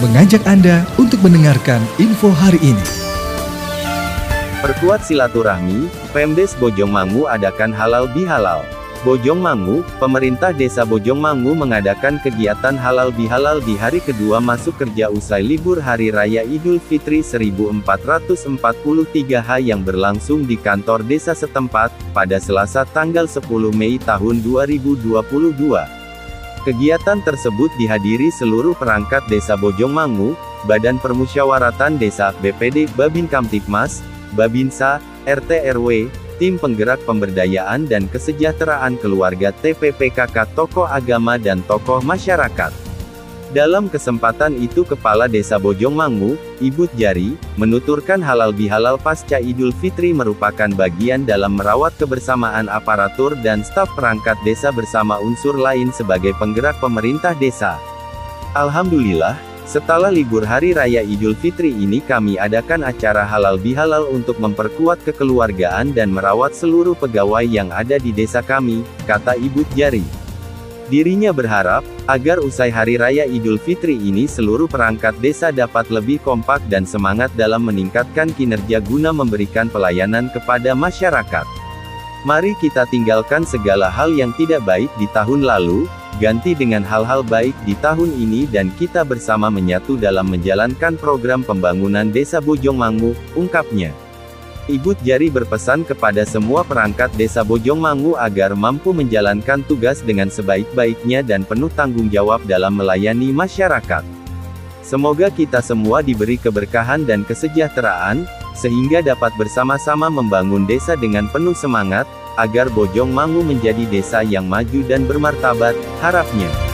mengajak Anda untuk mendengarkan info hari ini. Perkuat silaturahmi, Pemdes Bojongmangu adakan halal bihalal. Bojongmangu, pemerintah desa Bojongmangu mengadakan kegiatan halal bihalal di hari kedua masuk kerja usai libur Hari Raya Idul Fitri 1443H yang berlangsung di kantor desa setempat, pada Selasa tanggal 10 Mei tahun 2022. Kegiatan tersebut dihadiri seluruh perangkat desa Bojongmangu, Badan Permusyawaratan Desa, BPD, Babin Kamtipmas, Babinsa, RT RW, Tim Penggerak Pemberdayaan dan Kesejahteraan Keluarga TPPKK tokoh agama dan tokoh masyarakat. Dalam kesempatan itu Kepala Desa Bojongmangu, Ibu Jari, menuturkan halal bihalal pasca Idul Fitri merupakan bagian dalam merawat kebersamaan aparatur dan staf perangkat desa bersama unsur lain sebagai penggerak pemerintah desa. Alhamdulillah, setelah libur Hari Raya Idul Fitri ini kami adakan acara halal bihalal untuk memperkuat kekeluargaan dan merawat seluruh pegawai yang ada di desa kami, kata Ibu Jari. Dirinya berharap, agar usai Hari Raya Idul Fitri ini seluruh perangkat desa dapat lebih kompak dan semangat dalam meningkatkan kinerja guna memberikan pelayanan kepada masyarakat. Mari kita tinggalkan segala hal yang tidak baik di tahun lalu, ganti dengan hal-hal baik di tahun ini dan kita bersama menyatu dalam menjalankan program pembangunan desa Bojongmangu, ungkapnya. Ibu Jari berpesan kepada semua perangkat desa Bojongmangu agar mampu menjalankan tugas dengan sebaik-baiknya dan penuh tanggung jawab dalam melayani masyarakat. Semoga kita semua diberi keberkahan dan kesejahteraan, sehingga dapat bersama-sama membangun desa dengan penuh semangat, agar Bojongmangu menjadi desa yang maju dan bermartabat, harapnya.